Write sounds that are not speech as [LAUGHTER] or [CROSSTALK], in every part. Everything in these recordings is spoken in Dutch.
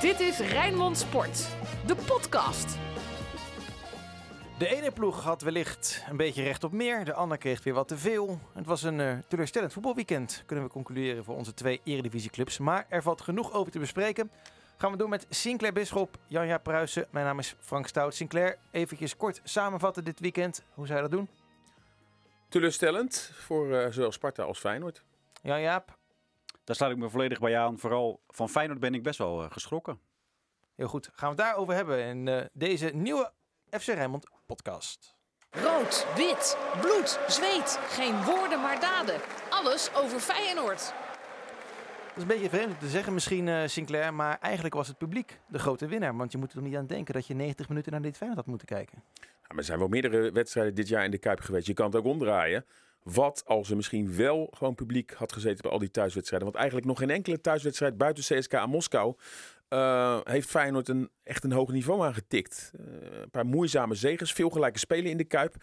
Dit is Rijnmond Sport, de podcast. De ene ploeg had wellicht een beetje recht op meer, de ander kreeg weer wat te veel. Het was een uh, teleurstellend voetbalweekend, kunnen we concluderen voor onze twee eredivisieclubs. Maar er valt genoeg over te bespreken. Gaan we doen met Sinclair Bisschop, Janja Pruisen. Mijn naam is Frank Stout. Sinclair, eventjes kort samenvatten dit weekend. Hoe zou je dat doen? Teleurstellend voor uh, zowel Sparta als Feyenoord. Ja, Jaap? Daar sluit ik me volledig bij aan. Vooral van Feyenoord ben ik best wel uh, geschrokken. Heel goed. Gaan we het daarover hebben in uh, deze nieuwe FC Rijnmond podcast. Rood, wit, bloed, zweet. Geen woorden maar daden. Alles over Feyenoord. Dat is een beetje vreemd om te zeggen misschien, uh, Sinclair. Maar eigenlijk was het publiek de grote winnaar. Want je moet er niet aan denken dat je 90 minuten naar dit Feyenoord had moeten kijken. Ja, maar er zijn wel meerdere wedstrijden dit jaar in de Kuip geweest. Je kan het ook omdraaien. Wat als er misschien wel gewoon publiek had gezeten bij al die thuiswedstrijden. Want eigenlijk nog geen enkele thuiswedstrijd buiten CSK aan Moskou uh, heeft Feyenoord een, echt een hoog niveau aangetikt. Uh, een paar moeizame zegens, veel gelijke spelen in de Kuip.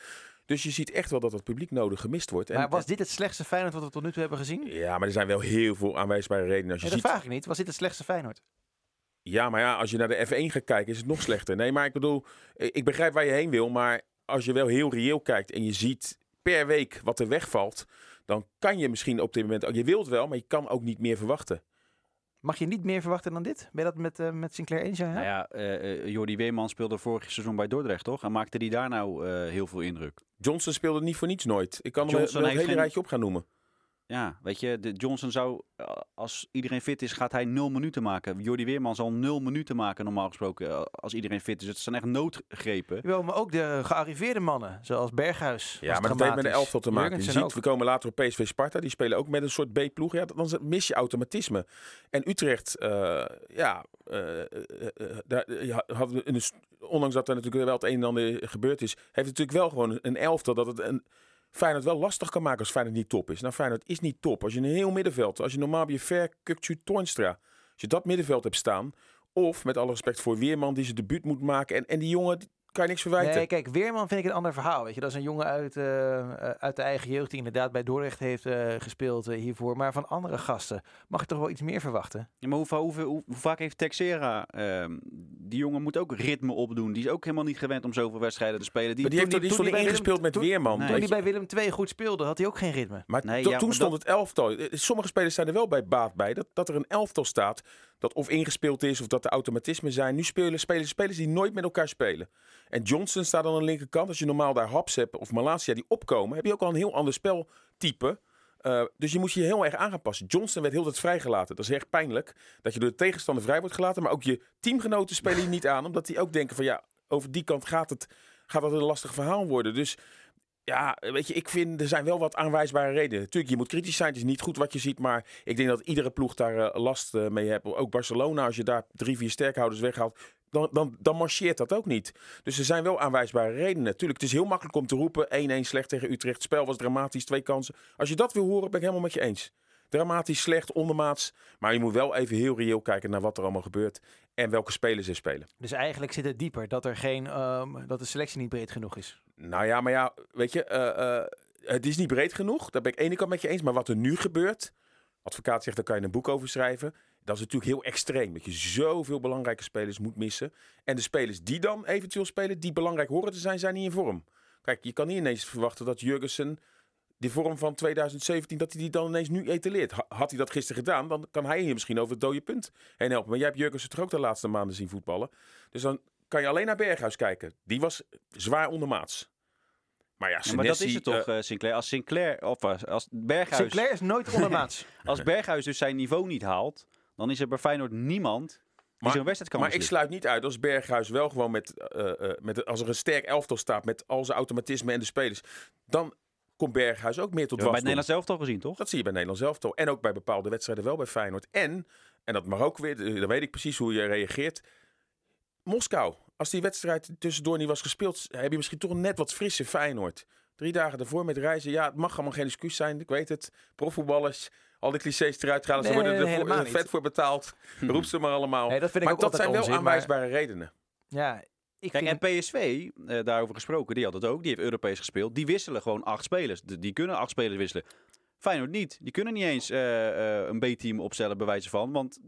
Dus je ziet echt wel dat het publiek nodig gemist wordt. Maar was dit het slechtste Feyenoord wat we tot nu toe hebben gezien? Ja, maar er zijn wel heel veel aanwijsbare redenen. Als je ja, dat ziet... vraag ik niet. Was dit het slechtste Feyenoord? Ja, maar ja, als je naar de F1 gaat kijken is het nog slechter. Nee, maar ik bedoel, ik begrijp waar je heen wil. Maar als je wel heel reëel kijkt en je ziet per week wat er wegvalt, dan kan je misschien op dit moment, je wilt wel, maar je kan ook niet meer verwachten. Mag je niet meer verwachten dan dit? Ben je dat met, uh, met Sinclair eens? Ja, nou ja, uh, Jordi Weeman speelde vorig seizoen bij Dordrecht, toch? En maakte die daar nou uh, heel veel indruk? Johnson speelde niet voor niets nooit. Ik kan Johnson hem een hele geen... rijtje op gaan noemen. Ja, weet je, de Johnson zou, als iedereen fit is, gaat hij nul minuten maken. Jordi Weerman zal nul minuten maken, normaal gesproken, als iedereen fit is. Het zijn echt noodgrepen. Jawel, maar ook de gearriveerde mannen, zoals Berghuis. Ja, maar dat heeft met een elftal te maken. Je ziet, we komen later op PSV Sparta, die spelen ook met een soort B-ploeg. Ja, dan mis je automatisme. En Utrecht, uh, ja, uh, uh, daar, ja, de, ondanks dat er natuurlijk wel het een en ander gebeurd is, heeft het natuurlijk wel gewoon een elftal dat het een Feyenoord wel lastig kan maken als Feyenoord niet top is. Nou, Feyenoord is niet top. Als je een heel middenveld, als je normaal bij je Ver, Kukcu, Toornstra, als je dat middenveld hebt staan, of met alle respect voor Weerman die zijn debuut moet maken en, en die jongen kan je niks verwijten. Nee, kijk, Weerman vind ik een ander verhaal. Weet je, dat is een jongen uit, uh, uit de eigen jeugd die inderdaad bij Dordrecht heeft uh, gespeeld uh, hiervoor. Maar van andere gasten mag je toch wel iets meer verwachten. Ja, maar hoe, hoe, hoe, hoe vaak heeft Texera? Ehm, die jongen moet ook ritme opdoen. Die is ook helemaal niet gewend om zoveel wedstrijden te spelen. Die, maar die heeft toch niet zo ingespeeld met toen, Weerman? Nee. Toen hij bij Willem II goed speelde, had hij ook geen ritme. Maar nee, to, ja, toen maar stond dat... het elftal. Sommige spelers zijn er wel bij baat bij. Dat, dat er een elftal staat dat of ingespeeld is of dat er automatismen zijn. Nu spelen spelers, spelers die nooit met elkaar spelen. En Johnson staat aan de linkerkant. Als je normaal daar Haps hebt of Malasia die opkomen, heb je ook al een heel ander speltype. Uh, dus je moet je heel erg aan. Johnson werd heel tijd vrijgelaten. Dat is echt pijnlijk dat je door de tegenstander vrij wordt gelaten. Maar ook je teamgenoten spelen je niet aan. Omdat die ook denken van ja, over die kant gaat het, gaat het een lastig verhaal worden. Dus ja, weet je, ik vind er zijn wel wat aanwijsbare redenen. Natuurlijk, je moet kritisch zijn. Het is niet goed wat je ziet. Maar ik denk dat iedere ploeg daar uh, last uh, mee heeft. Ook Barcelona, als je daar drie, vier sterkhouders weghaalt. Dan, dan, dan marcheert dat ook niet. Dus er zijn wel aanwijsbare redenen. Natuurlijk, het is heel makkelijk om te roepen. 1-1 slecht tegen Utrecht. Spel was dramatisch, twee kansen. Als je dat wil horen, ben ik helemaal met je eens. Dramatisch, slecht, ondermaats. Maar je moet wel even heel reëel kijken naar wat er allemaal gebeurt. En welke spelers er spelen. Dus eigenlijk zit het dieper. Dat, er geen, um, dat de selectie niet breed genoeg is. Nou ja, maar ja, weet je. Uh, uh, het is niet breed genoeg. Daar ben ik ene kant met je eens. Maar wat er nu gebeurt. Advocaat zegt, daar kan je een boek over schrijven. Dat is natuurlijk heel extreem. Dat je zoveel belangrijke spelers moet missen. En de spelers die dan eventueel spelen, die belangrijk horen te zijn, zijn niet in vorm. Kijk, je kan niet ineens verwachten dat Jurgensen die vorm van 2017, dat hij die dan ineens nu etaleert. Had hij dat gisteren gedaan, dan kan hij je misschien over het dode punt heen helpen. Maar jij hebt Jurgensen toch ook de laatste maanden zien voetballen. Dus dan kan je alleen naar Berghuis kijken. Die was zwaar ondermaats. Maar ja, ja maar dat is het toch, uh, Sinclair. Als Sinclair, of als Berghuis... Sinclair is nooit ondermaats. [LAUGHS] als Berghuis dus zijn niveau niet haalt, dan is er bij Feyenoord niemand maar, zo'n wedstrijd kan maar ik sluit niet uit als Berghuis wel gewoon met, uh, uh, met... Als er een sterk elftal staat met al zijn automatisme en de spelers... Dan komt Berghuis ook meer tot ja, was. Bij het Nederlands elftal gezien, toch? Dat zie je bij Nederlands elftal. En ook bij bepaalde wedstrijden wel bij Feyenoord. En, en dat mag ook weer, dan weet ik precies hoe je reageert. Moskou, als die wedstrijd tussendoor niet was gespeeld, heb je misschien toch net wat frisse Feyenoord. Drie dagen ervoor met reizen. Ja, het mag allemaal geen excuus zijn. Ik weet het. Profvoetballers, al die clichés eruit gaan. Ze Nee, worden er helemaal vet niet. voor betaald. Roep ze maar allemaal. Nee, dat vind ik maar ook dat zijn wel onzin, maar- aanwijsbare redenen. Ja, ik Kijk, vind... en PSV, eh, daarover gesproken, die had het ook. Die heeft Europees gespeeld. Die wisselen gewoon acht spelers. De- Die kunnen acht spelers wisselen. Feyenoord niet. Die kunnen niet eens eh, eh, een B-team opstellen, bij wijze van. Want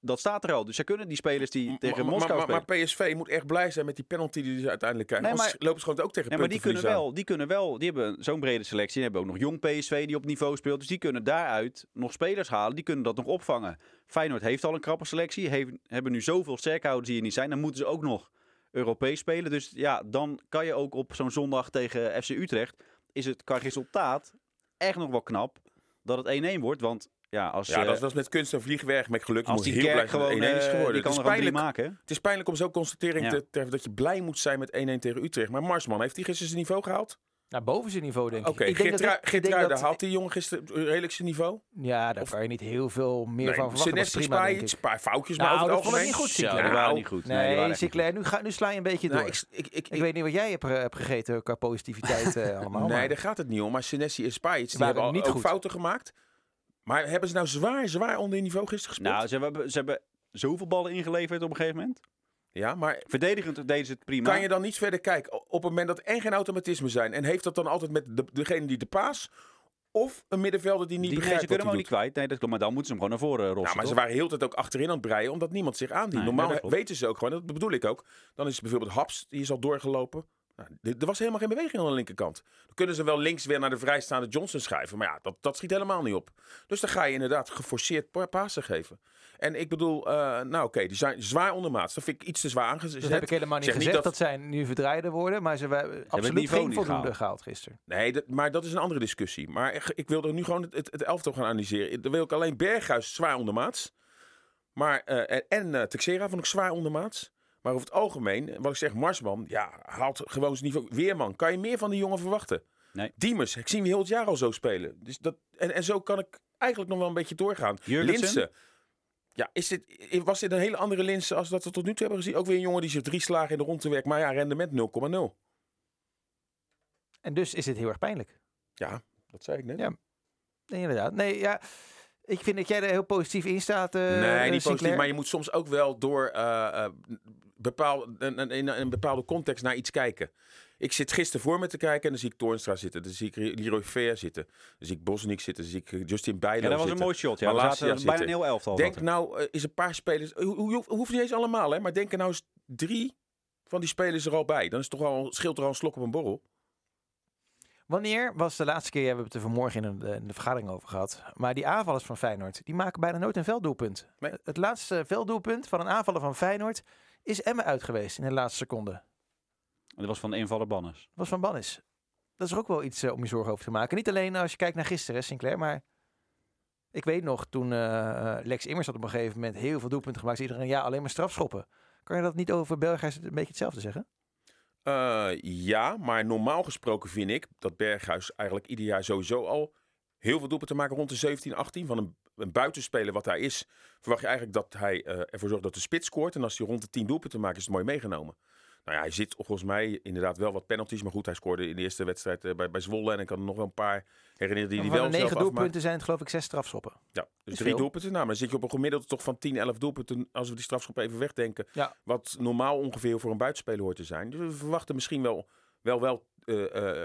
dat staat er al. Dus ze kunnen die spelers die tegen maar, Moskou maar, spelen. maar PSV moet echt blij zijn met die penalty die ze uiteindelijk krijgen. Nee, Anders lopen ze gewoon ook tegen Nee, maar die kunnen, wel, die kunnen wel, die hebben zo'n brede selectie. Die hebben ook nog jong PSV die op niveau speelt. Dus die kunnen daaruit nog spelers halen. Die kunnen dat nog opvangen. Feyenoord heeft al een krappe selectie. Heeft, hebben nu zoveel sterkhouders die er niet zijn. Dan moeten ze ook nog Europees spelen. Dus ja, dan kan je ook op zo'n zondag tegen FC Utrecht... is het qua resultaat echt nog wel knap dat het 1-1 wordt. Want ja, als, Ja, dat was met kunst en vliegwerk met geluk. Als moet die heel blij gewoon, het 1-1 is eh, geworden. die kan het, er is pijnlijk, maken. het is pijnlijk om zo'n constatering Ja. te treffen dat je blij moet zijn met 1-1 tegen Utrecht. Maar Marsman, heeft hij gisteren zijn niveau gehaald? Naar boven zijn niveau, denk Oké, ik. ik. denk dat haalt die jongen gisteren redelijk zijn niveau? Ja, daar Of- kan je niet heel veel meer Nee, van verwachten. Senesi, prima, denk ik. een paar foutjes, Nou, maar over dat het algemeen... niet goed, Ja, Sinclair. die waren Nou, niet goed. Nee, Nee, Sinclair, nu, ga, nu sla je een beetje door. Nou, ik, ik, ik, ik, weet niet wat jij hebt, eh, hebt gegeten qua positiviteit eh, [LAUGHS] allemaal. nee, maar- daar gaat het niet om. Maar Senesi en Spijt, die hebben al niet ook goed. fouten gemaakt. Maar hebben ze nou zwaar, zwaar onder niveau gisteren gespeeld? Nou, ze hebben, ze hebben zoveel ballen ingeleverd op een gegeven moment. Ja, maar Verdedigend deden ze het prima. kan je dan niet verder kijken op het moment dat er en geen automatisme zijn? En heeft dat dan altijd met de, degene die de paas of een middenvelder die niet die, nee, begrijpt ze kunnen hem ook niet kwijt. Nee, dat klopt. Maar dan moeten ze hem gewoon naar voren rossen. Ja, maar ze waren heel de tijd ook achterin aan het breien, omdat niemand zich aandient. Nee, Normaal nee, weten ze ook gewoon, dat bedoel ik ook. Dan is bijvoorbeeld Haps, die is al doorgelopen. Nou, er was helemaal geen beweging aan de linkerkant. Dan kunnen ze wel links weer naar de vrijstaande Johnson schrijven. Maar ja, dat, dat schiet helemaal niet op. Dus dan ga je inderdaad geforceerd pa- pasen geven. En ik bedoel, eh, nou oké, die zijn zwaar ondermaats. Dat vind ik iets te zwaar aangezet. dat heb ik helemaal niet zeg niet gezegd. dat- dat... zijn nu verdraaide woorden, maar ze hebben absoluut geen voldoende gehaald. gehaald gisteren. Nee, dat, maar dat is een andere discussie. Maar ik, ik wilde nu gewoon het, het, het elftal gaan analyseren. Dan wil ik alleen Berghuis zwaar ondermaats. Maar, eh, en en eh, Texera vond ik zwaar ondermaats. Maar over het algemeen, wat ik zeg, Marsman, ja, haalt gewoon zijn niveau. Weerman, kan je meer van die jongen verwachten? Nee. Diemers, ik zie hem heel het jaar al zo spelen. Dus dat, en, en zo kan ik eigenlijk nog wel een beetje doorgaan. Linsen. Ja, is dit, was dit een hele andere Linsen als dat we tot nu toe hebben gezien? Ook weer een jongen die zich drie slagen in de rond te werkt. Maar ja, rendement 0,0. En dus is dit heel erg pijnlijk. Ja, dat zei ik net. Ja. Nee, inderdaad. Nee, ja. Ik vind dat jij er heel positief in staat. eh, Nee, niet Sinclair. positief, maar je moet soms ook wel door eh, eh, bepaal, een, een, in een bepaalde context naar iets kijken. Ik zit gisteren voor me te kijken en dan zie ik Toornstra zitten. Dan zie ik Leroy Fair zitten. Dan zie ik Bosniek zitten. Dan zie ik eh, Justin Bijlo Ja, dat was een mooi shot. Ja, we Malasia zaten bijna een heel elftal. Denk nou, eh, is een paar spelers... Hoe, hoe, hoe- hoeft niet eens allemaal, hè. Maar denk er nou eens drie van die spelers er al bij. Dan is toch al, scheelt er al een slok op een borrel. Wanneer was de laatste keer, we hebben het er vanmorgen in de, in de vergadering over gehad, maar die aanvallers van Feyenoord, die maken bijna nooit een velddoelpunt. Nee. Het laatste velddoelpunt van een aanvaller van Feyenoord is Emmen uit geweest in de laatste seconde. Dat was van de invaller Banners. Dat was van Bannis. Dat is ook wel iets eh, om je zorgen over te maken. Niet alleen als je kijkt naar gisteren, hè, Sinclair, maar ik weet nog, toen eh, eh, Lex Immers had op een gegeven moment heel veel doelpunten gemaakt, zei iedereen, ja, alleen maar strafschoppen. Kan je dat niet over Belgisch een beetje hetzelfde zeggen? Eh, ja, maar normaal gesproken vind ik dat Berghuis eigenlijk ieder jaar sowieso al heel veel doelpunten maken rond de 17, 18. Van een, een buitenspeler wat hij is, verwacht je eigenlijk dat hij eh, ervoor zorgt dat de spits scoort. En als hij rond de 10 doelpunten maakt, is het mooi meegenomen. Nou ja, hij zit volgens mij inderdaad wel wat penalties. Maar goed, hij scoorde in de eerste wedstrijd eh, bij, bij Zwolle. En ik kan er nog wel een paar herinneren die hij wel de zelf negen afmaakt. doelpunten zijn het geloof ik zes strafschoppen. Ja, dus drie veel. doelpunten. Nou, maar dan zit je op een gemiddelde toch van 10, 11 doelpunten. Als we die strafschop even wegdenken. Ja. Wat normaal ongeveer voor een buitenspeler hoort te zijn. Dus we verwachten misschien wel, wel, wel eh,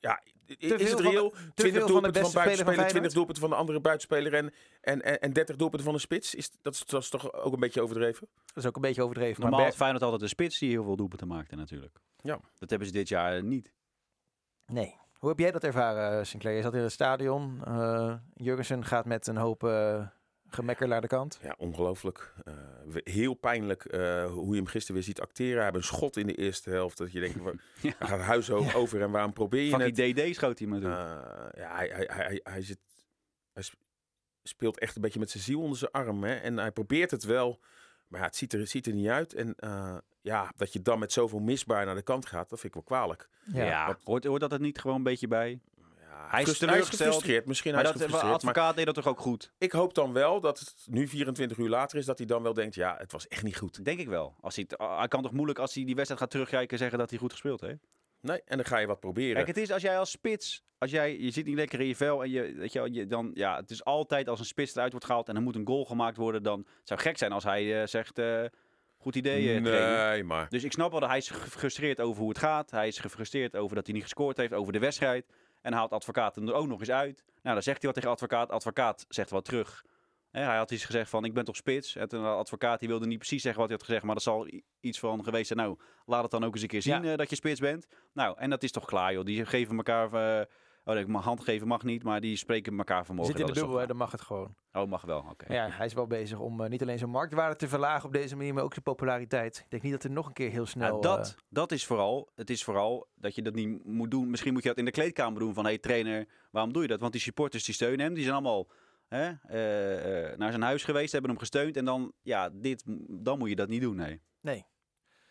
ja, is veel het van reëel? de- te 20 veel van de doelpunten van beste speler van buitenspeler, 20 Feyenoord? doelpunten van de andere buitenspeler en, en, en, en 30 doelpunten van een spits? Is, dat, is, dat is toch ook een beetje overdreven? Dat is ook een beetje overdreven. Normaal maar had Feyenoord altijd een spits die heel veel doelpunten maakte natuurlijk. Ja. Dat hebben ze dit jaar niet. Nee. Hoe heb jij dat ervaren, Sinclair? Je zat in het stadion. eh Jurgensen gaat met een hoop eh gemekker naar de kant. Ja, ongelooflijk. Eh, heel pijnlijk eh, hoe je hem gisteren weer ziet acteren. Hij heeft een schot in de eerste helft. Dat je denkt, [LAUGHS] Ja. hij gaat huis o- over en waarom probeer je het? Fucking DD schoot hij me toe. Eh, ja, hij, hij, hij, hij, zit, hij sp- speelt echt een beetje met zijn ziel onder zijn arm. Hè? En hij probeert het wel, maar ja, het ziet er, het ziet er niet uit. En eh, ja, dat je dan met zoveel misbaar naar de kant gaat, dat vind ik wel kwalijk. ja, wat- hoort, hoort dat er niet gewoon een beetje bij? Hij is gefrustreerd. Misschien Maar hij dat, is de gefrustreerd. Maar advocaat deed dat toch ook goed? ik hoop dan wel dat het nu 24 uur later is, dat hij dan wel denkt, ja, het was echt niet goed. Denk ik wel. Als hij, hij kan toch moeilijk als hij die wedstrijd gaat terugkijken zeggen dat hij goed gespeeld heeft? Nee, en dan ga je wat proberen. Kijk, het is als jij als spits, als jij, je zit niet lekker in je vel en je, weet je, je dan, ja, het is altijd als een spits eruit wordt gehaald en er moet een goal gemaakt worden, dan het zou gek zijn als hij eh, zegt, eh, goed idee eh, nee, maar... Dus ik snap wel dat hij is gefrustreerd over hoe het gaat. Hij is gefrustreerd over dat hij niet gescoord heeft, over de wedstrijd. En haalt advocaat hem er ook nog eens uit. Nou, dan zegt hij wat tegen advocaat. Advocaat zegt wat terug. Hij had iets gezegd van, ik ben toch spits. En de advocaat die wilde niet precies zeggen wat hij had gezegd. Maar dat zal iets van geweest zijn. Nou, laat het dan ook eens een keer zien Ja. eh, dat je spits bent. Nou, en dat is toch klaar joh. Die geven elkaar... eh, oh nee, mag hand geven mag niet. Maar die spreken elkaar Je vanmorgen. zit in de dubbel, hè, dan mag het gewoon. Oh, mag wel. Oké. Ja, hij is wel bezig om eh, niet alleen zijn marktwaarde te verlagen op deze manier, maar ook zijn populariteit. Ik denk niet dat er nog een keer heel snel... Nou, dat, eh, dat is vooral, het is vooral dat je dat niet moet doen. Misschien moet je dat in de kleedkamer doen van, hé hey, trainer, waarom doe je dat? Want die supporters die steunen hem, die zijn allemaal hè, eh, naar zijn huis geweest, hebben hem gesteund. En dan, ja, dit, dan moet je dat niet doen, nee. Nee,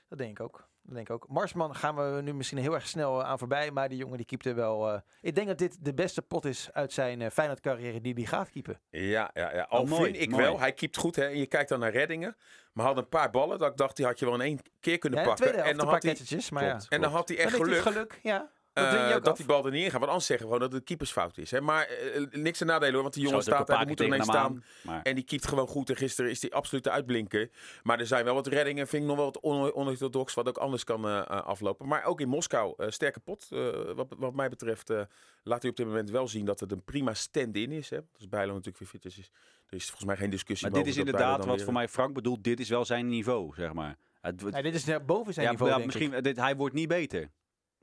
dat denk ik ook. Dat denk ik ook. Marsman gaan we nu misschien heel erg snel eh, aan voorbij, maar die jongen die keepte wel... eh, ik denk dat dit de beste pot is uit zijn eh Feyenoord carrière die hij gaat keepen. Ja, ja, ja. al Oh, mooi, vind ik mooi. wel, hij keept goed hè. En je kijkt dan naar reddingen. Maar had een paar ballen dat ik dacht, die had je wel in één keer kunnen Ja, pakken. En dan, had hij, maar ja. en dan had hij echt geluk, geluk, ja. Eh, ook dat die bal er niet in gaat. Want anders zeggen we gewoon dat het keepersfout is. Hè. Maar eh, niks te nadelen hoor, want die jongen staat daar, moet er ineens staan. Maar En die keept gewoon goed. En gisteren is die absoluut de uitblinker. Maar er zijn wel wat reddingen. Vind ik nog wel wat on- onorthodox. Wat ook anders kan eh, eh, aflopen. Maar ook in Moskou. eh, sterke pot. eh, wat, wat mij betreft eh, laat hij op dit moment wel zien dat het een prima stand-in is. Hè. Dus Bijlo natuurlijk weer fit is. is- Er is volgens mij geen discussie maar dit is inderdaad wat weer- voor mij Frank bedoelt. Dit is wel zijn niveau, zeg maar. Het, Nee, dit is net boven zijn ja, niveau, ja, denk ik. misschien, dit, hij wordt niet beter.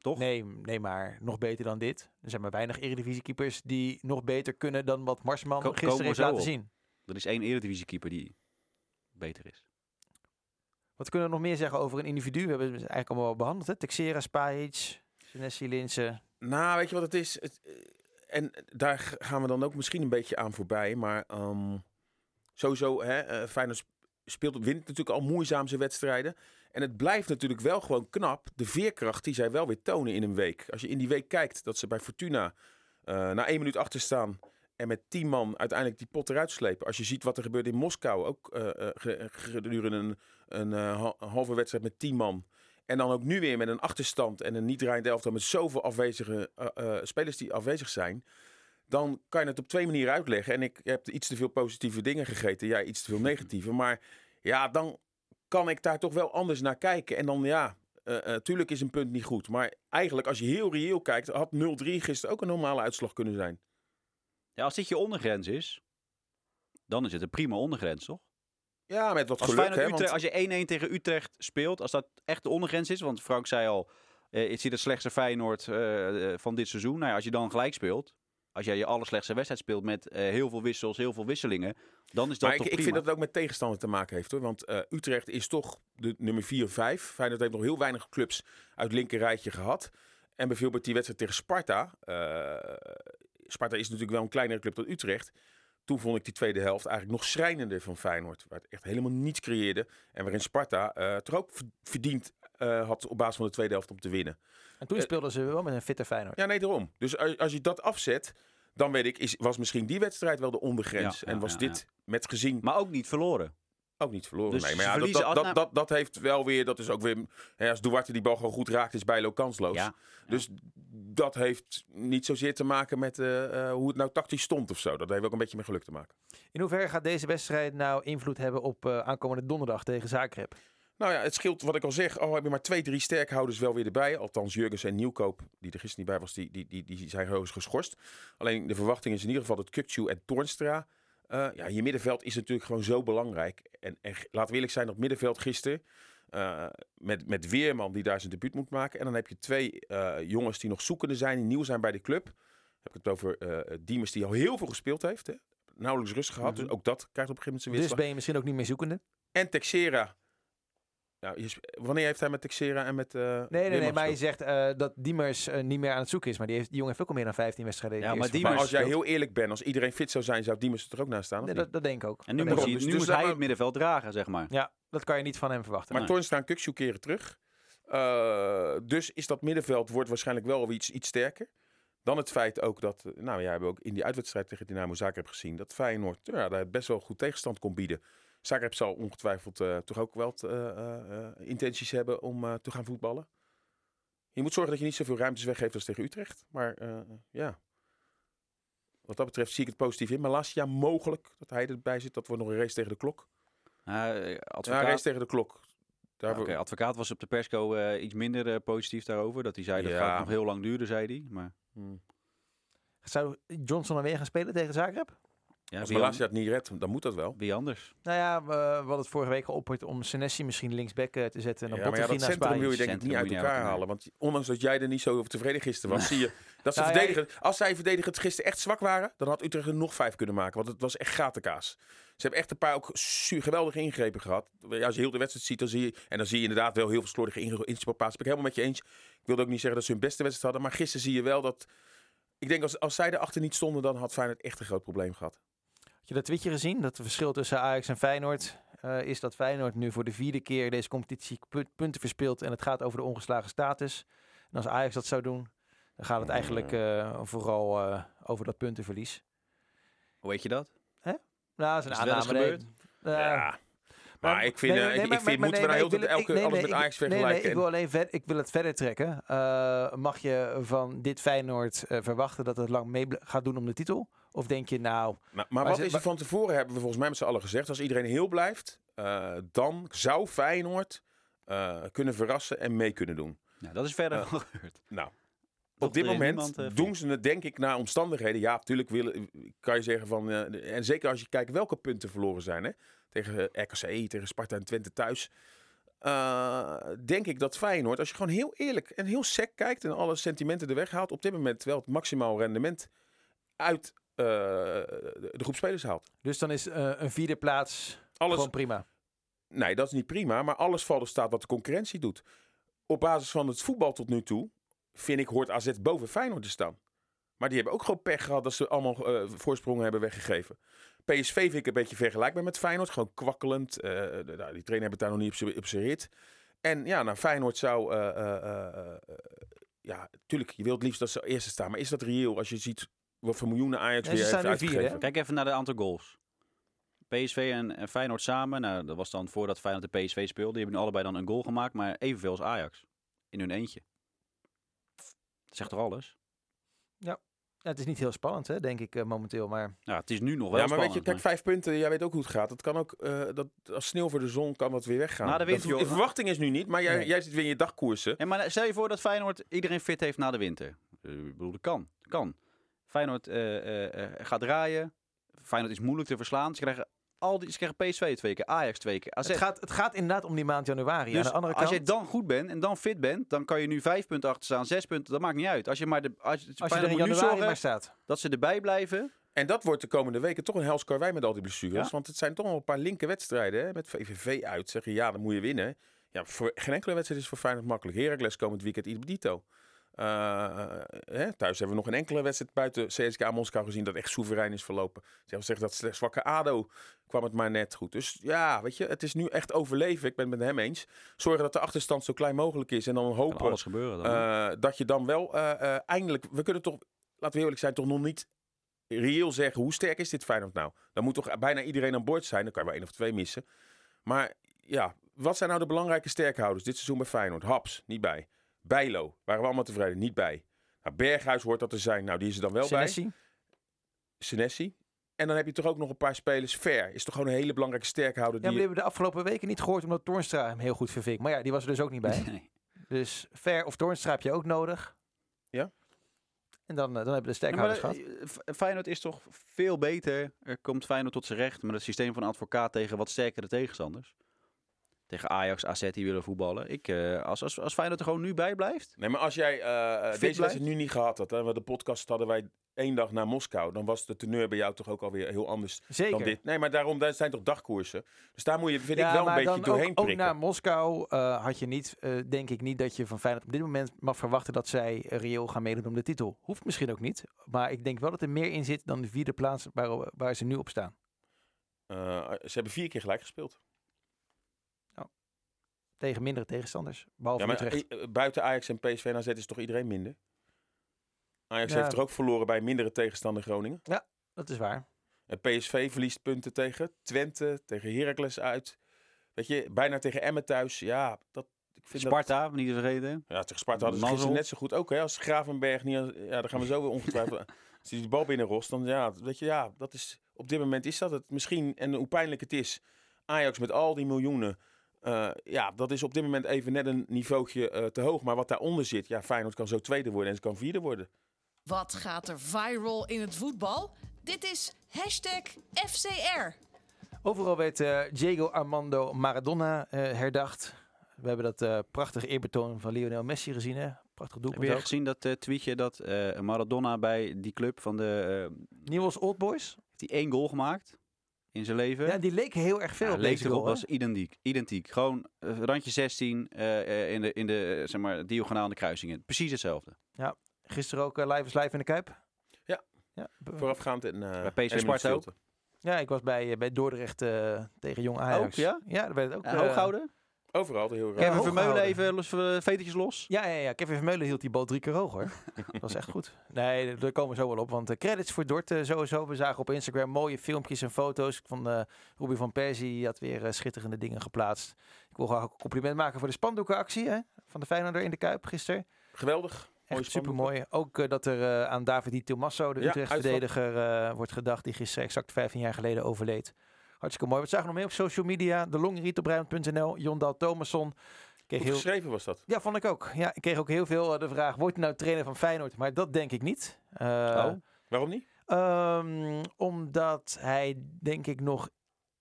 Toch? Nee, nee, maar nog beter dan dit. Er zijn maar weinig eredivisiekeepers die nog beter kunnen dan wat Marsman Ko- gisteren heeft laten op. zien. Er is één eredivisiekeeper die beter is. Wat kunnen we nog meer zeggen over een individu? We hebben het eigenlijk allemaal behandeld. Hè? Texera, Spajic, Senesi, Linse. Nou, weet je wat het is? Het, eh, en daar gaan we dan ook misschien een beetje aan voorbij. Maar ehm, sowieso, hè, eh, Feyenoord sp- speelt, wint natuurlijk al moeizaam zijn wedstrijden. En het blijft natuurlijk wel gewoon knap, de veerkracht die zij wel weer tonen in een week. Als je in die week kijkt dat ze bij Fortuna eh, na één minuut achter staan... en met tien man uiteindelijk die pot eruit slepen. Als je ziet wat er gebeurde in Moskou, ook eh, eh, ge- gedurende een, een, ha- een halve wedstrijd met tien man... En dan ook nu weer met een achterstand en een niet draaiend elftal met zoveel afwezige spelers die afwezig zijn. Dan kan je het op twee manieren uitleggen. En ik heb iets te veel positieve dingen gegeten. Jij iets te veel negatieve. Maar ja, dan kan ik daar toch wel anders naar kijken. En dan ja, eh, tuurlijk is een punt niet goed. Maar eigenlijk als je heel reëel kijkt, had 0-3 gisteren ook een normale uitslag kunnen zijn. Ja, als dit je ondergrens is, dan is het een prima ondergrens, toch? Ja, met wat Als, geluk. Feyenoord Hè, Utrecht, want, als je 1-1 tegen Utrecht speelt, als dat echt de ondergrens is, want Frank zei al, eh het zit het slechtste Feyenoord van dit seizoen. Nou ja, als je dan gelijk speelt, als jij je allerslechtste wedstrijd speelt met eh, heel veel wissels, heel veel wisselingen, dan is dat maar ik, toch ik prima. vind dat het ook met tegenstander te maken heeft. hoor. Want eh, Utrecht is toch de nummer 4-5. Feyenoord heeft nog heel weinig clubs uit het linker rijtje gehad. En bijvoorbeeld die wedstrijd tegen Sparta. eh, Sparta is natuurlijk wel een kleinere club dan Utrecht. Toen vond ik die tweede helft eigenlijk nog schrijnender van Feyenoord. Waar het echt helemaal niets creëerde. En waarin Sparta toch ook ver- verdiend eh, had op basis van de tweede helft om te winnen. En toen Eh, speelden ze wel met een fitte Feyenoord. Ja, nee, daarom. Dus als, als je dat afzet, dan weet ik, is, was misschien die wedstrijd wel de ondergrens. Ja, en ja, was ja, dit met gezien Maar ook niet verloren. ook niet verloren. Dus nee, maar ja, dat, dat, dat, dat, dat heeft wel weer, dat is ook weer, hè, als Duarte die bal gewoon goed raakt, is Bijlo kansloos. Ja, Dus dat heeft niet zozeer te maken met eh, eh, hoe het nou tactisch stond of zo. Dat heeft ook een beetje met geluk te maken. In hoeverre gaat deze wedstrijd nou invloed hebben op eh, aankomende donderdag tegen Zagreb? Nou ja, het scheelt wat ik al zeg. Al heb je maar twee, drie sterkhouders wel weer erbij. Althans, Jurgens en Nieuwkoop, die er gisteren niet bij was, die, die, die, die zijn hoogst geschorst. Alleen de verwachting is in ieder geval dat Kukcu en Toornstra... eh, ja, je middenveld is natuurlijk gewoon zo belangrijk. En, en laten we eerlijk zijn, dat middenveld gisteren... eh, met, met Weerman die daar zijn debuut moet maken. En dan heb je twee eh, jongens die nog zoekende zijn, die nieuw zijn bij de club. Dan heb ik het over Diemers die al heel veel gespeeld heeft. Hè? Nauwelijks rust gehad. Mhm. Dus ook dat krijgt op een gegeven moment zijn Dus weerslag. ben je misschien ook niet meer zoekende? En Texera. Nou, je wanneer heeft hij met Texera en met. eh Nee, nee, nee. Maar je gespeeld? zegt eh, dat Diemers eh, niet meer aan het zoeken is. Maar die, heeft, die jongen heeft ook al meer dan 15 wedstrijden. in Ja, maar Diemers- als jij heel eerlijk bent, als iedereen fit zou zijn, zou Diemers er ook naast staan. Nee, dat, dat denk ik ook. En nu moet, hij. Dus- nu dus moet hij het middenveld dragen, zeg maar. Ja, dat kan je niet van hem verwachten. Maar Nee. Toornstra en Kuksu keren terug. Eh, dus is dat middenveld wordt waarschijnlijk wel iets, iets sterker. Dan het feit ook dat, nou ja, hebben we ook in die uitwedstrijd tegen Dynamo Zagreb gezien, dat Feyenoord ja, daar best wel goed tegenstand kon bieden. Zagreb zal ongetwijfeld eh, toch ook wel eh, eh, eh, intenties hebben om eh, te gaan voetballen. Je moet zorgen dat je niet zoveel ruimtes weggeeft als tegen Utrecht. Maar eh, ja, wat dat betreft zie ik het positief in. Malasia mogelijk dat hij erbij zit. Dat wordt nog een race tegen de klok. Ja, eh, Ja, een advocaat, race tegen de klok. Daar Oké, hebben we- advocaat was op de persco eh, iets minder eh, positief daarover. Dat hij zei dat Ja. gaat nog heel lang duren, zei hij. Maar Hmm. Zou Johnson dan weer gaan spelen tegen Zagreb? Ja, Als wie, Malasia an- het niet redt, dan moet dat wel. wie anders? Nou ja, we, we hadden het vorige week geopperd om Senesi misschien linksback eh, te zetten. En Ja, dan maar ja, dat Bottegien naast centrum wil je denk ik niet uit elkaar halen. Want ondanks dat jij er niet zo over tevreden gisteren was, zie je dat ze Nou ja, verdedigen. Als zij verdedigend gisteren echt zwak waren, dan had Utrecht er nog vijf kunnen maken. Want het was echt gatenkaas. Ze hebben echt een paar ook su- geweldige ingrepen gehad. Ja, als je heel de wedstrijd ziet, dan zie je... En dan zie je inderdaad wel heel veel slordige inspelpassen. Ben ik helemaal met je eens. Ik wilde ook niet zeggen dat ze hun beste wedstrijd hadden. Maar gisteren zie je wel dat... Ik denk als, als zij erachter niet stonden, dan had Feyenoord echt een groot probleem gehad. Je dat tweetje gezien? Dat het verschil tussen Ajax en Feyenoord eh, is dat Feyenoord nu voor de vierde keer deze competitie pu- punten verspeelt. En het gaat over de ongeslagen status. En als Ajax dat zou doen, dan gaat het eigenlijk eh, vooral eh, over dat puntenverlies. Hoe weet je dat? Nou, dat is Is een eens aanname. gebeurd? Ja. Maar ik vind, nee, eh, nee, ik, vind maar- moeten we nee, nou heel elke, alles nee, met Ajax vergelijken. Nee, ik wil alleen ver, ik wil het verder trekken. Eh, mag je van dit Feyenoord eh, verwachten dat het lang mee gaat doen om de titel? Of denk je nou, Maar, wat is er van tevoren, hebben we volgens mij met z'n allen gezegd. Als iedereen heel blijft, eh, dan zou Feyenoord eh, kunnen verrassen en mee kunnen doen. Nou, dat is verder wel gebeurd. Nou, op dit moment niemand, eh, doen ze het denk ik naar omstandigheden. Ja, natuurlijk willen, kan je zeggen van... eh, en zeker als je kijkt welke punten verloren zijn. Hè? Tegen eh, RKC, tegen Sparta en Twente thuis. eh, denk ik dat Feyenoord, als je gewoon heel eerlijk en heel sec kijkt... en alle sentimenten er weghaalt... op dit moment wel het maximaal rendement uit eh, de groep spelers haalt. dus dan is eh, een vierde plaats Alles, gewoon prima. Nee, dat is niet prima. Maar alles valt er staat wat de concurrentie doet. Op basis van het voetbal tot nu toe, vind ik, hoort AZ boven Feyenoord te staan. Maar die hebben ook gewoon pech gehad dat ze allemaal eh, voorsprongen hebben weggegeven. PSV vind ik een beetje vergelijkbaar met Feyenoord. Gewoon kwakkelend. Eh, de- nou, die trainer hebben het daar nog niet op zijn rit. En ja, nou, Feyenoord zou... eh, eh, eh, eh, ja, tuurlijk, je wilt het liefst dat ze eerste staan. Maar is dat reëel als je ziet wat voor miljoenen Ajax Ja, weer heeft uitgegeven? Kijk even naar de aantal goals. PSV en, en Feyenoord samen, nou, dat was dan voordat Feyenoord de PSV speelde. Die hebben nu allebei dan een goal gemaakt, maar evenveel als Ajax. In hun eentje. Dat zegt toch alles? Ja, het is niet heel spannend, hè, denk ik, eh, momenteel. Maar Nou, het is nu nog wel Ja, maar weet spannend. je, kijk, vijf punten, jij weet ook hoe het gaat. Het kan ook, eh, dat, als sneeuw voor de zon kan dat weer weggaan. Na de winter, Dat- de verwachting is nu niet, maar jij, Nee. jij zit weer in je dagkoersen. Ja, maar stel je voor dat Feyenoord iedereen fit heeft na de winter. Eh, Ik bedoel, dat kan. Dat kan. Feyenoord eh, eh, eh, gaat draaien. Feyenoord is moeilijk te verslaan. Ze krijgen, al die, ze krijgen PSV twee keer, Ajax twee keer, AZ. het gaat, het gaat inderdaad om die maand januari. Dus Aan de andere als kant, je dan goed bent en dan fit bent, dan kan je nu vijf punten achter staan, zes punten, dat maakt niet uit. Als je maar de, als je, als je er in januari zorgen maar staat. dat ze erbij blijven. En dat wordt de komende weken toch een helskarwei met al die blessures. Ja. Want het zijn toch wel een paar linker wedstrijden. Hè? Met VVV uit zeggen, ja, dan moet je winnen. Ja, voor, geen enkele wedstrijd is voor Feyenoord makkelijk. Heracles komend weekend idem dito. Eh, hè, thuis hebben we nog een enkele wedstrijd buiten CSKA Moskou gezien dat echt soeverein is verlopen. Ze hebben gezegd dat slechts zwakke ADO kwam het maar net goed. Dus ja, weet je, het is nu echt overleven. Ik ben het met hem eens. Zorgen dat de achterstand zo klein mogelijk is en dan hopen alles gebeuren dan. eh, dat je dan wel eh, eh, eindelijk... We kunnen toch, laten we eerlijk zijn, toch nog niet reëel zeggen... hoe sterk is dit Feyenoord nou? Dan moet toch bijna iedereen aan boord zijn. Dan kan je wel één of twee missen. Maar ja, wat zijn nou de belangrijke sterkhouders dit seizoen bij Feyenoord? Haps, niet bij. Bijlo, waren we allemaal tevreden, niet bij. Nou, Berghuis hoort dat te zijn. Nou, die is er dan wel Senesi? bij. Senesi. En dan heb je toch ook nog een paar spelers. Ver is toch gewoon een hele belangrijke sterkhouder. Ja, maar Die hebben we de afgelopen weken niet gehoord omdat Toornstra hem heel goed verving. Maar ja, die was er dus ook niet bij. Nee. Dus Ver of Toornstra heb je ook nodig. Ja. En dan, eh, dan hebben we de Ja, maar sterkhouders gehad. eh, Feyenoord is toch veel beter. Er komt Feyenoord tot zijn recht met het systeem van advocaat tegen wat sterkere tegenstanders. Tegen Ajax, AZ die willen voetballen. Ik, eh, als, als, als Feyenoord er gewoon nu bij blijft. Nee, maar als jij eh, deze wedstrijd nu niet gehad had, we de podcast hadden wij één dag naar Moskou, dan was de teneur bij jou toch ook alweer heel anders Zeker. dan dit. Nee, maar daarom, dat zijn toch dagkoersen. Dus daar moet je, vind ja, ik, wel een beetje dan doorheen ook, ook naar Moskou had je niet, denk ik niet dat je van Feyenoord op dit moment mag verwachten dat zij reëel gaan meedoen om de titel. Hoeft misschien ook niet. Maar ik denk wel dat er meer in zit dan de vierde plaats waar, waar ze nu op staan. Ze hebben vier keer gelijk gespeeld. Tegen mindere tegenstanders. Behalve Ja, maar Utrecht. eh, buiten Ajax en PSV en AZ is toch iedereen minder? Ajax Ja. heeft er ook verloren bij mindere tegenstander Groningen. Dat is waar. En PSV verliest punten tegen Twente, tegen Heracles uit. Weet je, bijna tegen Emmen thuis. Ja, dat, ik vind dat... Sparta, niet te vergeten. Ja, tegen Sparta hadden ze net zo goed. Ook hè, als Gravenberg niet... Ja, daar gaan we zo weer ongetwijfeld... [LAUGHS] als hij die bal binnenrost, dan ja, weet je, ja, dat is... Op dit moment is dat het misschien. En hoe pijnlijk het is. Ajax met al die miljoenen. Eh, ja, dat is op dit moment even net een niveautje eh, te hoog. Maar wat daaronder zit, ja, Feyenoord kan zo tweede worden en ze kan vierde worden. Wat gaat er viral in het voetbal? Dit is hashtag FCR. Overal werd eh, Diego Armando Maradona eh, herdacht. We hebben dat eh, prachtige eerbetoon van Lionel Messi gezien. Hè? Prachtig Heb doelpunt je ook. gezien dat eh, tweetje dat eh, Maradona bij die club van de... eh, Newell's Old Boys. heeft hij één goal gemaakt in zijn leven? Ja, die leek heel erg veel Ja, op leek deze erop, was identiek. identiek. Gewoon eh, randje 16 eh, eh, in de, in de eh, zeg maar, diagonale kruisingen. Precies hetzelfde. Gisteren ook eh, live is live in de Kuip. Ja. Ja, Voorafgaand en... Bij eh, PSV in Sparta ja ik was bij, bij Dordrecht eh, tegen Jong Ajax. Ook, ja? Ja, daar werd het ook. Uh, hoog houden? Overal heel raar. Ja, Kevin Vermeulen even los, vetertjes los? Ja, ja, ja, Kevin Vermeulen hield die bal drie keer hoog hoor. [LAUGHS] dat was echt goed. Nee, daar komen we zo wel op. Want eh, credits voor Dort eh, sowieso. We zagen op Instagram mooie filmpjes en foto's van eh Ruby van Persie. Die had weer schitterende dingen geplaatst. Ik wil graag ook een compliment maken voor de spandoekenactie hè, van de Feyenoorder in de Kuip gisteren. Geweldig. Echt super spandoeken. mooi. Ook dat er aan David Di Tommaso, de Ja, Utrecht-verdediger, eh, wordt gedacht. Die gisteren exact 15 jaar geleden overleed. Hartstikke mooi. Wat zagen we nog meer op social media? De longrietopruim.nl, Jondal Thomasson. Kreeg Goed heel, geschreven was dat. ja, vond ik ook. Ja, ik kreeg ook heel veel eh, de vraag, wordt hij nou trainer van Feyenoord? Maar dat denk ik niet. Eh, Oh. Waarom niet? ehm, omdat hij, denk ik, nog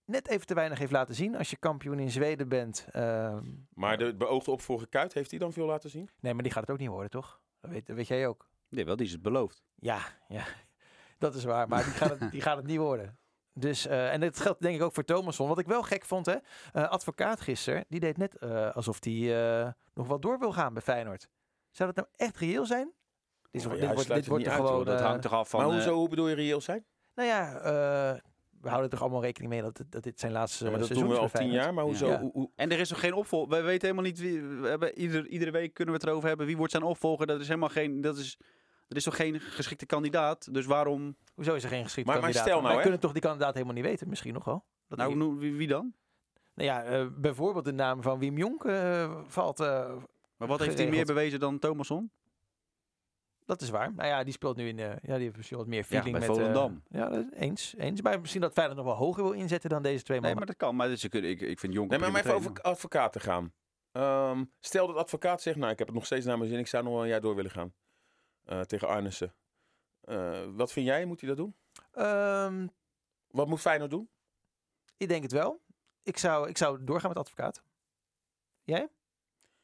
net even te weinig heeft laten zien. Als je kampioen in Zweden bent. ehm, Maar de beoogde opvolger Kuit, heeft hij dan veel laten zien? nee, maar die gaat het ook niet worden, toch? Dat weet, dat weet jij ook. Nee, wel, die is het beloofd. Ja, ja, [LAUGHS] dat is waar. Maar die gaat het, die gaat het niet worden. Dus, eh, en dat geldt denk ik ook voor Thomasson. Wat ik wel gek vond, hè. eh, advocaat gisteren, die deed net eh, alsof hij eh, nog wel door wil gaan bij Feyenoord. Zou dat nou echt reëel zijn? Dit, is- ja, dit hij wordt, dit wordt er uit, gewoon... dat eh, hangt toch af van... maar hoezo, hoe bedoel je reëel zijn? Nou ja, eh, we houden er toch allemaal rekening mee dat, dat dit zijn laatste Ja, maar dat doen seizoen we is al tien jaar, maar hoezo? Ja. Hoe, hoe- En er is nog geen opvolger. Wij weten helemaal niet wie. We hebben ieder, iedere week kunnen we het erover hebben. Wie wordt zijn opvolger? Dat is helemaal geen. Dat is, er is toch geen geschikte kandidaat. Dus waarom. Hoezo is er geen geschikt Maar- maar kandidaat? stel nou, Wij hè. kunnen toch die kandidaat helemaal niet weten? Misschien nog wel. Dat Nou, die- wie, wie dan? nou ja, eh, bijvoorbeeld de naam van Wim Jonk eh, valt... eh, Maar wat heeft hij meer bewezen dan Thomasson? Dat is waar. Nou ja, die speelt nu in de. Ja, die heeft misschien wat meer feeling bij met. eh, Volendam. ja, dat- eens, eens. Maar misschien dat Feyenoord nog wel hoger wil inzetten dan deze twee Nee, mannen. maar dat kan. Maar ze kunnen, ik, ik vind Jonk. Nee, maar prima even over advocaat te gaan. Ehm, stel dat advocaat zegt, nou, ik heb het nog steeds naar mijn zin, ik zou nog wel een jaar door willen gaan. Eh, tegen Arnissen. Eh, wat vind jij? Moet hij dat doen? Ehm, Wat moet Feyenoord doen? ik denk het wel. Ik zou, ik zou doorgaan met advocaat. Jij?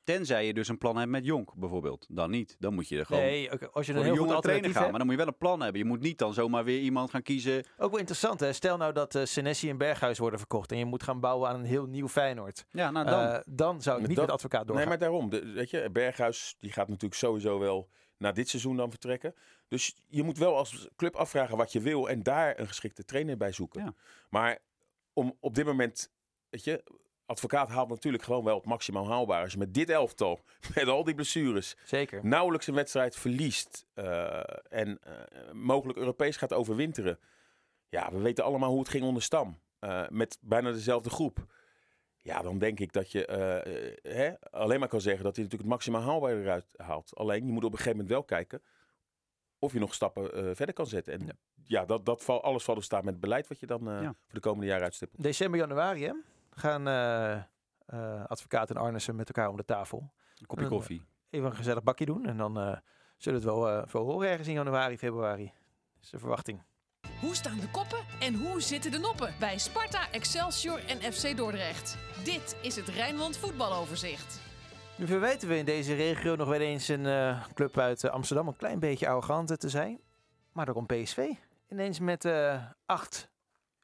Tenzij je dus een plan hebt met Jonk bijvoorbeeld. Dan niet. Dan moet je er gewoon. Nee, oké, als je een heel goed trainer hebt. Maar dan moet je wel een plan hebben. Je moet niet dan zomaar weer iemand gaan kiezen. Ook wel interessant, hè? Stel nou dat eh Senesi en Berghuis worden verkocht en je moet gaan bouwen aan een heel nieuw Feyenoord. Ja, nou dan. Dan zou ik niet dat- met advocaat doorgaan. Nee, maar daarom. De, weet je, Berghuis die gaat natuurlijk sowieso wel na dit seizoen dan vertrekken. Dus je moet wel als club afvragen wat je wil en daar een geschikte trainer bij zoeken. Ja. Maar om op dit moment, weet je, advocaat haalt natuurlijk gewoon wel het maximaal haalbaar. Als je met dit elftal, [LAUGHS] met al die blessures, Zeker. nauwelijks een wedstrijd verliest eh, en eh, mogelijk Europees gaat overwinteren. Ja, we weten allemaal hoe het ging onder Stam. Eh, met bijna dezelfde groep. Ja, dan denk ik dat je eh, eh, hè, alleen maar kan zeggen dat hij natuurlijk het maximaal haalbaar eruit haalt. Alleen, je moet op een gegeven moment wel kijken of je nog stappen eh, verder kan zetten. En Ja. ja, dat, dat val, alles valt dus staan met het beleid wat je dan eh, Ja. voor de komende jaren uitstippelt. December, januari, hè? Gaan eh, eh, advocaat en Arnissen met elkaar om de tafel. een kopje koffie. Even een gezellig bakje doen en dan eh, zullen we het wel eh veel horen ergens in januari, februari. is de verwachting. Hoe staan de koppen en hoe zitten de noppen bij Sparta, Excelsior en FC Dordrecht? Dit is het Rijnmond voetbaloverzicht. Nu verwijten we in deze regio nog wel eens een eh, club uit eh, Amsterdam een klein beetje arrogant te zijn. Maar dan komt PSV ineens met eh, acht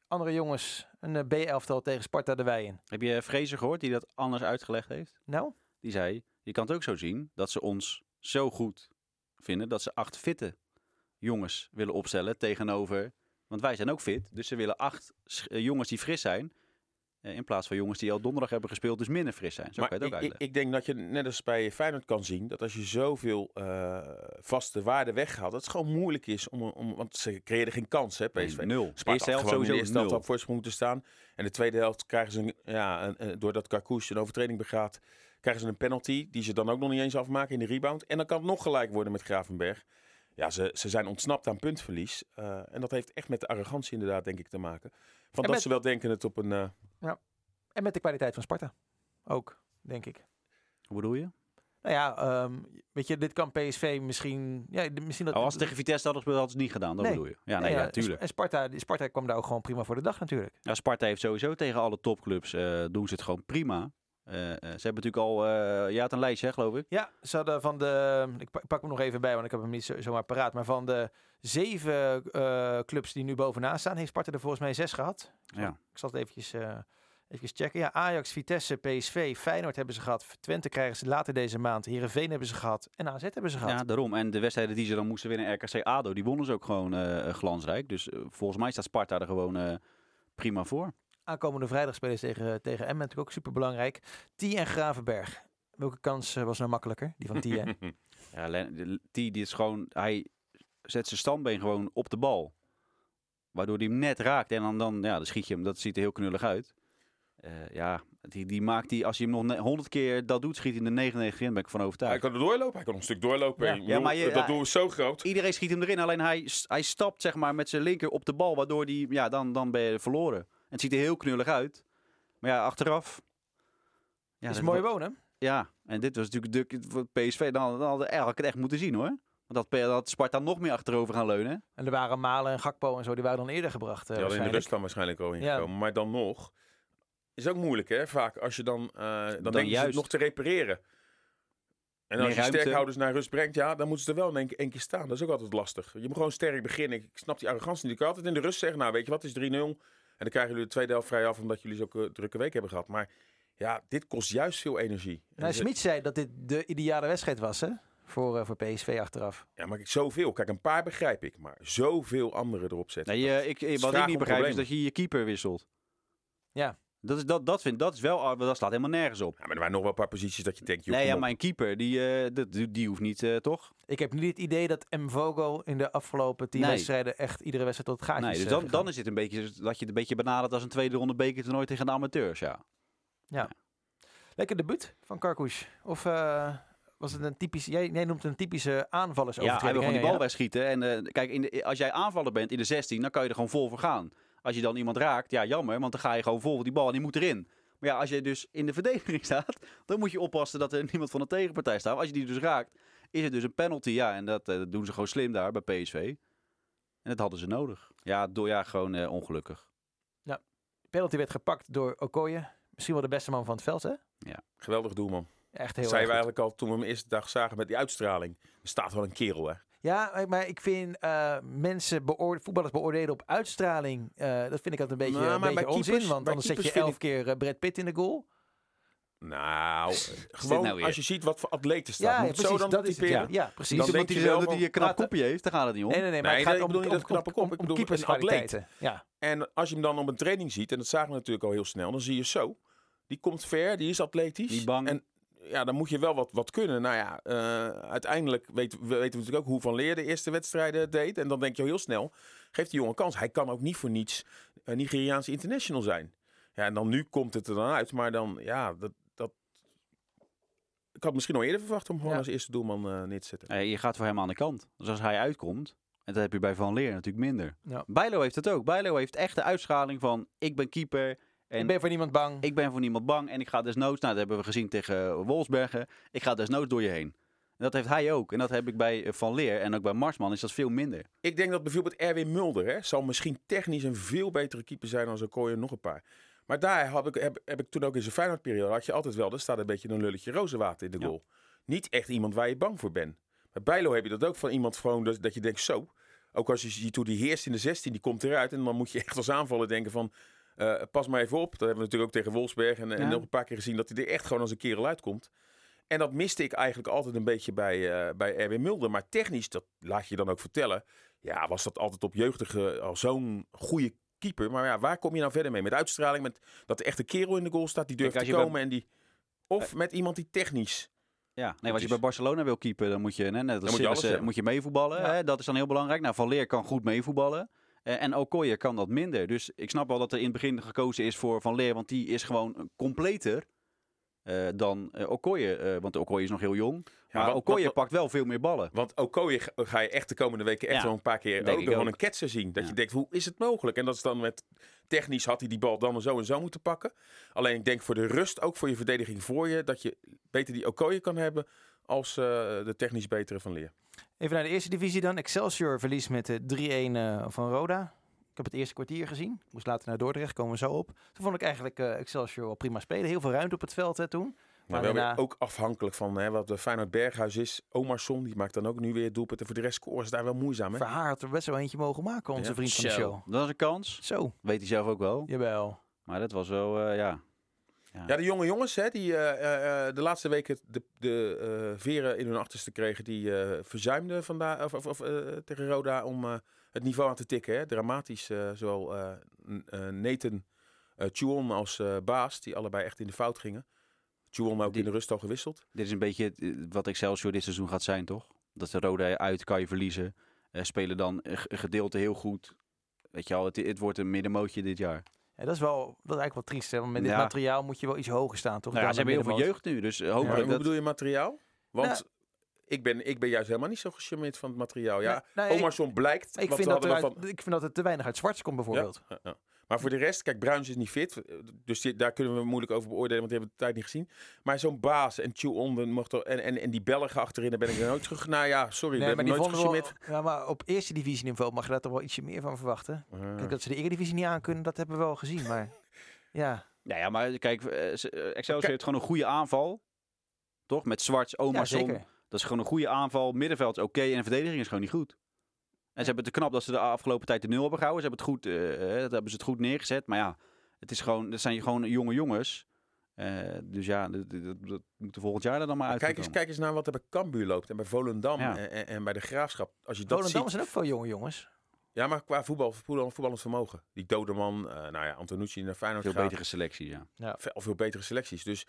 andere jongens een eh, B-elftal tegen Sparta de Weijen. Heb je Fraser gehoord die dat anders uitgelegd heeft? Nou, Die zei, je kan het ook zo zien dat ze ons zo goed vinden dat ze acht fitte jongens willen opstellen tegenover... Want wij zijn ook fit, dus ze willen acht eh, jongens die fris zijn... eh, in plaats van jongens die al donderdag hebben gespeeld, dus minder fris zijn. Zo Maar kan je het ik, ook ik, ik denk dat je net als bij Feyenoord kan zien dat als je zoveel eh, vaste waarden weghaalt, dat het gewoon moeilijk is om, om want ze creëren geen kans, hè, PSV. Nee, nul. Eerste helft sowieso de eerste helft op voorsprong moeten staan. En de tweede helft krijgen ze, een, ja, een, doordat Carcouche een overtreding begaat, krijgen ze een penalty die ze dan ook nog niet eens afmaken in de rebound. En dan kan het nog gelijk worden met Gravenberg. Ja, ze, ze zijn ontsnapt aan puntverlies. Eh, en dat heeft echt met de arrogantie inderdaad, denk ik, te maken. Van dat met- ze wel denken het op een... eh, en met de kwaliteit van Sparta. Ook, denk ik. Hoe bedoel je? Nou ja, ehm, weet je, dit kan PSV misschien... Ja, de- misschien dat, Oh, als ze tegen Vitesse hadden gespeeld, hadden ze het niet gedaan. Dat Nee. bedoel je? Ja, nee, Nee, ja, en- tuurlijk. En Sparta, die Sparta kwam daar ook gewoon prima voor de dag natuurlijk. Ja, Sparta heeft sowieso tegen alle topclubs eh, doen ze het gewoon prima. Eh, eh, ze hebben natuurlijk al, eh je had een lijstje, hè, geloof ik. Ja, ze hadden van de... Ik pak, ik pak hem nog even bij, want ik heb hem niet zo, zomaar paraat. Maar van de zeven clubs die nu bovenaan staan, heeft Sparta er volgens mij zes gehad. Ja. Ik zal het eventjes, eventjes checken. Ja, Ajax, Vitesse, PSV, Feyenoord hebben ze gehad. Twente krijgen ze later deze maand. Heerenveen hebben ze gehad. En AZ hebben ze gehad. Ja, daarom. En de wedstrijden die ze dan moesten winnen, RKC ADO, die wonnen ze ook gewoon eh, glansrijk. Dus volgens mij staat Sparta er gewoon prima voor. Aankomende vrijdag spelen ze tegen, tegen Emmen. Natuurlijk ook super belangrijk. T en Gravenberg. Welke kans eh, was nou makkelijker? Die van T, hè? [LAUGHS] Ja, de- die, is gewoon, hij zet zijn standbeen gewoon op de bal. Waardoor hij hem net raakt. En dan, dan, ja, dan schiet je hem. Dat ziet er heel knullig uit. Eh, ja, die, die maakt die, als je hem nog 100 keer dat doet, schiet hij in de 99 in. Ben ik van Hij overtuigd. kan er doorlopen, hij kan nog een stuk doorlopen. Ja. Ja, bedoel, maar je- dat ja, doen we zo groot. Iedereen schiet hem erin, alleen hij, hij stapt zeg maar met zijn linker op de bal, waardoor die, ja, dan, dan ben je verloren. En het ziet er heel knullig uit. Maar ja, achteraf. Ja, is mooi wonen. Ja, en dit was natuurlijk de, PSV, dan, dan hadden we eigenlijk het echt moeten zien hoor. Want dat, dat Sparta nog meer achterover gaan leunen. En er waren Malen en Gakpo en zo. Die waren dan eerder gebracht. eh, hadden in de rust dan waarschijnlijk al Ja. ingekomen. Maar dan nog, is ook moeilijk hè, vaak als je dan, eh dan, denk je juist. het nog te repareren. En als je ruimte. sterkhouders naar rust brengt, ja, dan moeten ze er wel in één, keer staan. Dat is ook altijd lastig. Je moet gewoon sterk beginnen. Ik, ik snap die arrogantie niet. Ik kan altijd in de rust zeggen, nou weet je wat, het is 3-0. En dan krijgen jullie de tweede helft vrij af, omdat jullie zo'n drukke week hebben gehad. Maar ja, dit kost juist veel energie. En Nou, Smit zei dat dit de ideale wedstrijd was, hè? Voor, eh, voor PSV achteraf. Ja, maar ik- zoveel. Kijk, een paar begrijp ik, maar zoveel anderen erop zetten. Nee, je, ik, ik- wat ik niet begrijp is dat je je keeper wisselt. Ja. Dat, is, dat, dat, vind, dat is wel, ah, dat slaat helemaal nergens op. Ja, maar er waren nog wel een paar posities dat je denkt, joh, nee, ja, op. maar een keeper, die, eh, dat- die, die hoeft niet, eh, toch? Ik heb niet het idee dat Mvogo in de afgelopen tien Nee. wedstrijden echt iedere wedstrijd tot het gaatjes Nee, dus eh, dan, gegaan. dan is het een beetje, dat je het een beetje benadert als een tweede ronde bekertoernooi tegen de amateurs, ja. Lekker debuut van Karkouch. Of eh, was het een typische... Jij, jij noemt het een typische aanvallersovertreding. Ja, hij wil gewoon die bal Ja. wegschieten. En eh, kijk, in de, als jij aanvaller bent in de 16, dan kan je er gewoon vol voor gaan. Als je dan iemand raakt, ja jammer, want dan ga je gewoon vol voor die bal en die moet erin. Maar ja, als je dus in de verdediging [LAUGHS] staat, dan moet je oppassen dat er niemand van de tegenpartij staat. Als je die dus raakt, is het dus een penalty. Ja, en dat, eh, dat doen ze gewoon slim daar bij PSV. En dat hadden ze nodig. Ja, door, ja gewoon eh, ongelukkig. Penalty werd gepakt door Okoye. Misschien wel de beste man van het veld, hè? Geweldig doelman. Echt heel Dat zeiden we eigenlijk al toen we hem eerste dag zagen met die uitstraling. Er staat wel een kerel, hè. Ja, maar ik vind eh, mensen, beoor- voetballers beoordelen op uitstraling. eh, dat vind ik altijd een beetje, Nou, een maar beetje onzin. keepers- Want anders zet je elf keer eh, Brad Pitt in de goal. Nou, gewoon nou als je ziet wat voor atleten staan. Ja, precies. zo dan dat is het. Ja, typeren? ja precies. Dan denk je wel dat hij een knap kopje heeft, daar gaat het niet om. Nee, nee, nee, maar Nee, het gaat ik om, bedoel niet dat knappe kop, ik bedoel een keeperskwaliteiten. Ja. En als je hem dan op een training ziet, en dat zagen we natuurlijk al heel snel, dan zie je zo. Die komt ver, die is atletisch. Niet bang. En ja, dan moet je wel wat, wat kunnen. Nou ja, eh, uiteindelijk weten we weten we natuurlijk ook hoe Van Leer de eerste wedstrijden deed. En dan denk je al heel snel, geeft die jongen kans. Hij kan ook niet voor niets een Nigeriaanse international zijn. Ja, en dan nu komt het er dan uit. Maar dan, ja, dat... dat ik had misschien al eerder verwacht om gewoon Ja. als eerste doelman eh neer te zetten. Eh, je gaat voor hem aan de kant. Dus als hij uitkomt, en dat heb je bij Van Leer natuurlijk minder. Ja. Bijlo heeft het ook. Bijlo heeft echt de uitschaling van ik ben keeper en ik ben voor niemand bang. ik ben voor niemand bang en ik ga desnoods, nou dat hebben we gezien tegen Wolfsbergen, ik ga desnoods door je heen. En dat heeft hij ook. En dat heb ik bij eh, Van Leer en ook bij Marsman is dat veel minder. Ik denk dat bijvoorbeeld Erwin Mulder hè, zal misschien technisch een veel betere keeper zijn dan Okoye en nog een paar. Maar daar heb ik, heb, heb ik toen ook in zijn Feyenoordperiode, had je altijd wel, er staat een beetje een lulletje rozenwater in de Ja. goal. Niet echt iemand waar je bang voor bent. Bij Bijlo heb je dat ook van iemand gewoon dat, dat je denkt zo. Ook als je ziet hoe die heerst in de 16, die komt eruit. En dan moet je echt als aanvaller denken van, eh, pas maar even op. Dat hebben we natuurlijk ook tegen Wolfsberg en, en nog een paar keer gezien dat hij er echt gewoon als een kerel uitkomt. En dat miste ik eigenlijk altijd een beetje bij, eh, bij Erwin Mulder. Maar technisch, dat laat je dan ook vertellen. Ja, was dat altijd op jeugdige al zo'n goede keeper. Maar ja, waar kom je nou verder mee? Met uitstraling, met dat er echt een kerel in de goal staat die durft Kijk, te komen. En die, of met iemand die technisch. Ja, nee, als je bij Barcelona wil keepen, dan moet je, hè, net als moet je alles moet je meevoetballen. Ja. Hè? Dat is dan heel belangrijk. Nou, Van Leer kan goed meevoetballen. Eh, en Okoye kan dat minder. Dus ik snap wel dat er in het begin gekozen is voor Van Leer, want die is gewoon completer eh, dan eh, Okoye. eh, want Okoye is nog heel jong. Ja, maar Okoye pakt wel veel meer ballen. Want Okoye ga- je echt de komende weken echt Ja, wel een paar keer ook gewoon een ketser zien. Dat Ja. je denkt, hoe is het mogelijk? En dat is dan met technisch had hij die bal dan zo en zo moeten pakken. Alleen ik denk voor de rust, ook voor je verdediging voor je, dat je beter die Okoye kan hebben als eh, de technisch betere van Leer. Even naar de eerste divisie dan. Excelsior verliest met eh, 3-1 eh, van Roda. Ik heb het eerste kwartier gezien. Moest later naar Dordrecht, komen we zo op. Toen vond ik eigenlijk eh, Excelsior wel prima spelen. Heel veel ruimte op het veld hè, toen. Maar Maar wel daarna- ook afhankelijk van hè, wat de Feyenoord Berghuis is. Omarsson, die maakt dan ook nu weer doelpunten. Voor de rest scoren ze daar wel moeizaam. Hè? Verhaar had er best wel eentje mogen maken, onze Ja. vriend van de show. Dat is een kans. Zo, Weet hij zelf ook wel. jawel. Maar dat was wel, eh, ja. Ja, de jonge jongens hè, die eh, eh, eh, de laatste weken de, de veren in hun achterste kregen, die verzuimden vandaag of, of, of, tegen Roda om het niveau aan te tikken. Hè. Dramatisch, zowel Nathan Chuon als Baas, die allebei echt in de fout gingen. Chuon ook in de rust al gewisseld. Dit is een beetje wat Excelsior dit seizoen gaat zijn, toch? Dat de Rode uit kan je verliezen. Spelen dan een gedeelte heel goed. Weet je al, het, het wordt een middenmootje dit jaar. Ja, dat is wel dat is eigenlijk wel triest. Hè? Want met dit Ja. materiaal moet je wel iets hoger staan, toch? Nou ja, ze hebben heel veel jeugd nu, dus eh, hopelijk hoe dat... bedoel je materiaal? Want Nou- ik, ben, ik ben juist helemaal niet zo gecharmeerd van het materiaal. Ja, Nee, nee, Omarsson blijkt. Ik wat vind, we dat er hadden uit- van- ik vind dat het te weinig uit Zwarts komt, bijvoorbeeld. Ja, ja. Maar voor de rest, kijk, Bruins is niet fit. Dus die- daar kunnen we moeilijk over beoordelen, want die hebben we de tijd niet gezien. Maar zo'n baas en Tjoe mocht er, en, en, en die Belgen achterin, daar ben ik er nooit terug. Nou ja, sorry, Nee, maar ben ik nooit gecharmeerd. ja, maar op eerste divisieniveau mag je daar toch wel ietsje meer van verwachten. Uh, Kijk, dat ze de Eredivisie niet aankunnen, dat hebben we wel gezien. Maar [LAUGHS] ja, Ja, ja, maar kijk, eh, ze- eh, Excelsior Kijk- heeft gewoon een goede aanval. Toch? Met Zwarts, ja zeker. dat is gewoon een goede aanval. Middenveld is oké en de verdediging is gewoon niet goed. En ze hebben het te knap dat ze de afgelopen tijd de nul hebben gehouden. Ze hebben het goed, eh, eh, dat hebben ze het goed neergezet. Maar ja, het is gewoon, dat zijn gewoon jonge jongens. Eh, dus ja, dat, dat, dat, moet er volgend jaar er dan maar uit kijk, eens, kijk eens naar wat er bij Cambuur loopt en bij Volendam Ja. en, en, bij de Graafschap. Als je dat Volendam ziet, zijn ook veel jonge jongens. ja, maar qua voetbal, voetbal voetballend vermogen. Die Dodeman, eh nou ja, Antonucci naar Feyenoord Veel gaat. betere selectie, ja. Veel, veel betere selecties. Dus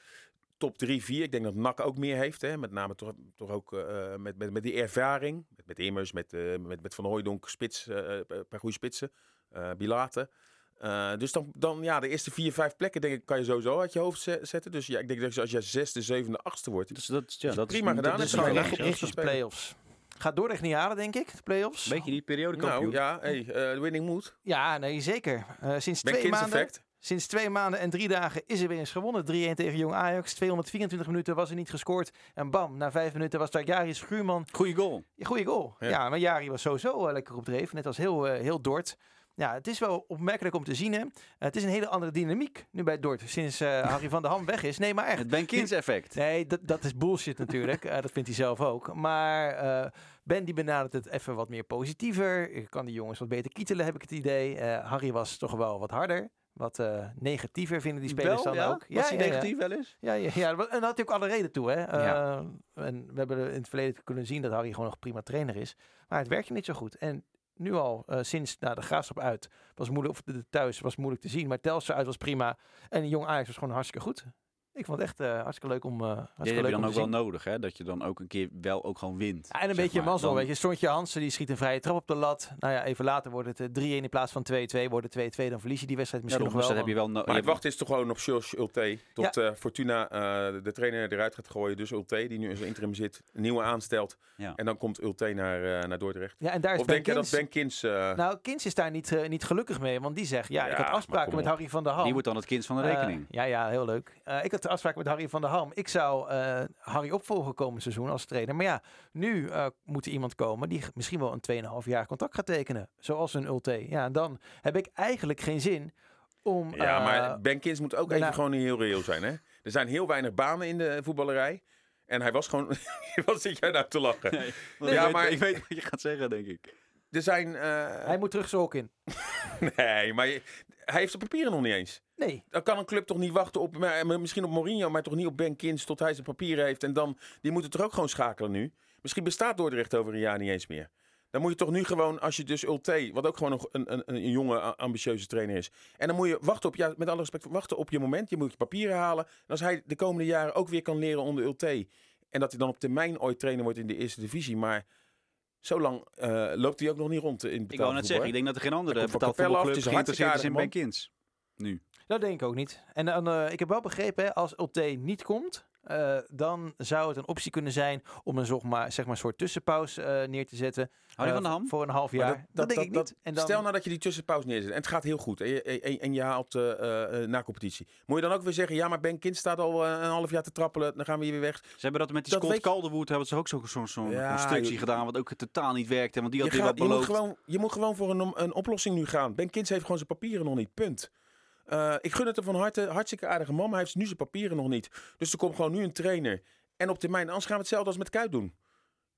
top 3, 4. Ik denk dat NAC ook meer heeft. Hè? Met name toch, toch ook eh, met, met, met die ervaring. Met, met Immers, met, eh, met, met Van Hooijdonk, spits, eh, een paar goede spitsen. eh Bilaten. Eh, dus dan, dan ja, de eerste vier, vijf plekken denk ik kan je sowieso uit je hoofd ze- zetten. Dus ja, ik denk dat als je zesde, zevende, achtste wordt. Dus dat, ja, dat is prima gedaan Dat is dan op de play-offs. Gaat Dordrecht niet halen, denk ik, de play-offs. een beetje die periode Nou kampioen. ja, hey, eh, de winning mood. Ja, nee, zeker. Eh, sinds, Ben twee maanden, effect. Sinds twee maanden en drie dagen is er weer eens gewonnen. 3-1 tegen Jong Ajax. 224 minuten was er niet gescoord. En bam, na vijf minuten was daar Jari Schuurman. Goeie goal. Ja, Goeie goal. Ja. Ja. maar Jari was sowieso eh, lekker op dreef. Net als heel, eh, heel Dort. Ja, het is wel opmerkelijk om te zien. Hè. Het is een hele andere dynamiek nu bij Dort. Sinds eh, [LAUGHS] Harry van der Ham weg is. Nee, maar echt. Het Ben Kins effect. Nee, dat, dat is bullshit natuurlijk. Dat vindt hij zelf ook. Maar Ben die benadert het even wat meer positiever. Ik kan die jongens wat beter kietelen, heb ik het idee. Harry was toch wel wat harder. Wat eh, negatiever vinden die spelers Wel, dan ja? ook. Was hij ja, ja. negatief wel eens? Ja, ja, ja, en daar had hij ook alle reden toe. Hè? Eh, Ja. En we hebben in het verleden kunnen zien dat Harry gewoon nog prima trainer is. Maar het werkte niet zo goed. En nu al, eh, sinds nou, de graafschap uit, was moeilijk, of de, de thuis was moeilijk te zien. Maar Telstra uit was prima. En Jong Ajax was gewoon hartstikke goed. Ik vond het echt eh, hartstikke leuk om, eh Die hartstikke heb je dan ook wel nodig, hè? Dat je dan ook een keer wel ook gewoon wint. Ja, en een beetje maar. mazzel, Dan- weet je. Stontje Hansen, die schiet een vrije trap op de lat. Nou ja, even later wordt het eh, 3-1 in plaats van 2-2. Wordt het 2-2, dan verlies je die wedstrijd misschien nog wel. dat heb je wel no- Maar het wachten is toch gewoon op Jules Ulte. Tot eh, Fortuna eh, de trainer eruit gaat gooien. Dus Ulte, die nu in zijn interim zit, een nieuwe aanstelt. Ja. En dan komt Ulte naar, eh, naar Dordrecht. Ja, en daar is Of Ben denk je dat Ben Kins... eh, Nou, Kins is daar niet, eh, niet gelukkig mee. Want die zegt, ja, ik had afspraken met. Harry van der Ham. Die wordt dan het kind van de Eh, rekening. ja, ja, heel leuk. Eh, ik had de afspraak met Harry van der Ham. Ik zou eh, Harry opvolgen komend seizoen als trainer. Maar ja, nu eh, moet er iemand komen die misschien wel een 2,5 jaar contract gaat tekenen. Zoals een Ulte. Ja, dan heb ik eigenlijk geen zin om... ja, eh, maar Ben Kins moet ook daarna- even gewoon heel reëel zijn. Hè? Er zijn heel weinig banen in de voetballerij. En hij was gewoon... Wat zit jij nou te lachen? Nee, Ja, ik, weet, maar- ik weet wat je gaat zeggen, denk ik. Er zijn... eh, Hij moet terug zijn in. [LAUGHS] Nee, maar je- hij heeft de papieren nog niet eens. Nee. Dan kan een club toch niet wachten op... maar Misschien op Mourinho, maar toch niet op Ben Kins tot hij zijn papieren heeft. En dan... Die moeten toch ook gewoon schakelen nu? Misschien bestaat Dordrecht over een jaar niet eens meer. Dan moet je toch nu gewoon, als je dus Ulte, wat ook gewoon nog een, een, een jonge, ambitieuze trainer is. En dan moet je wachten op, ja, met alle respect, wachten op je moment. Je moet je papieren halen. En als hij de komende jaren ook weer kan leren onder Ulte. En dat hij dan op termijn ooit trainer wordt in de eerste divisie. Maar zo lang eh, loopt hij ook nog niet rond in Ik wou net zeggen, ik denk dat er geen andere betaald voetbalclub geïnteresseerd is in Ben Kins. Nu. Dat denk ik ook niet. En dan, eh, ik heb wel begrepen, hè, als Ulte niet komt, eh, dan zou het een optie kunnen zijn om een zeg maar, zeg maar, soort tussenpauze eh, neer te zetten. Hou je eh, van de ham? Voor een half jaar. Dat, denk ik niet. En dan, Stel nou dat je die tussenpauze neerzet en het gaat heel goed en je, en, en je haalt eh, eh, na competitie. Moet je dan ook weer zeggen, ja maar Ben Kind staat al een half jaar te trappelen, dan gaan we hier weer weg. Ze hebben dat met die Dat Scott weet Calderwood hebben ze ook zo'n Ja, constructie gedaan, wat ook totaal niet werkte, want die had Je, weer gaat- wat je, moet gewoon, je moet gewoon voor een, een oplossing nu gaan. Ben Kins heeft gewoon zijn papieren nog niet, punt. Eh, ik gun het hem van harte, hartstikke aardige man, maar hij heeft nu zijn papieren nog niet. Dus er komt gewoon nu een trainer. En op termijn, anders gaan we hetzelfde als met Kuit doen.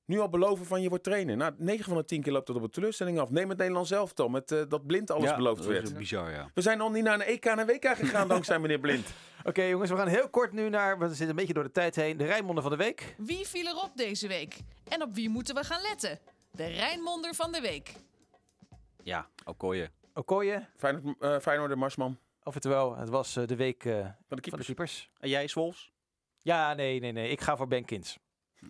Nu al beloven van je wordt trainer. Nou, 9 van de 10 keer loopt dat op een teleurstelling af. Neem het Nederlands elftal met eh, dat blind alles Ja, beloofd dat is werd. bizar, ja. We zijn nog niet naar een EK en een WK gegaan [LAUGHS] dankzij meneer Blind. Oké jongens, we gaan heel kort nu naar, we zitten een beetje door de tijd heen, de Rijnmonden van de week. Wie viel erop deze week? En op wie moeten we gaan letten? De Rijnmonder van de week. Ja, Okoye. Okoye, Feyenoord, eh Feyenoord en Marsman oftewel, het was eh, de week eh, van de van de keepers. keepers. En jij, Swolfs? Ja, nee, nee, nee. Ik ga voor Ben Kins.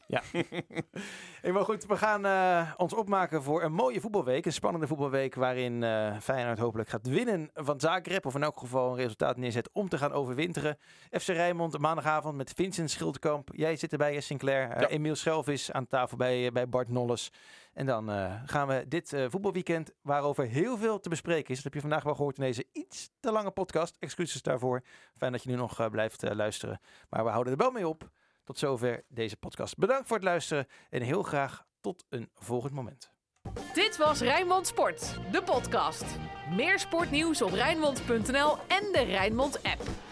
Ja. [LAUGHS] hey, maar goed, we gaan eh, ons opmaken voor een mooie voetbalweek. Een spannende voetbalweek waarin eh Feyenoord hopelijk gaat winnen van Zagreb. Of in elk geval een resultaat neerzet om te gaan overwinteren. FC Rijnmond maandagavond met Vincent Schildkamp. Jij zit erbij, eh, Sinclair. Ja. Emiel Schelvis aan tafel bij, bij Bart Nolles. En dan gaan we dit voetbalweekend, waarover heel veel te bespreken is. Dat heb je vandaag wel gehoord in deze iets te lange podcast. Excuses daarvoor. Fijn dat je nu nog blijft luisteren. Maar we houden er wel mee op. Tot zover deze podcast. Bedankt voor het luisteren en heel graag tot een volgend moment. Dit was Rijnmond Sport, de podcast. Meer sportnieuws op Rijnmond.nl en de Rijnmond app.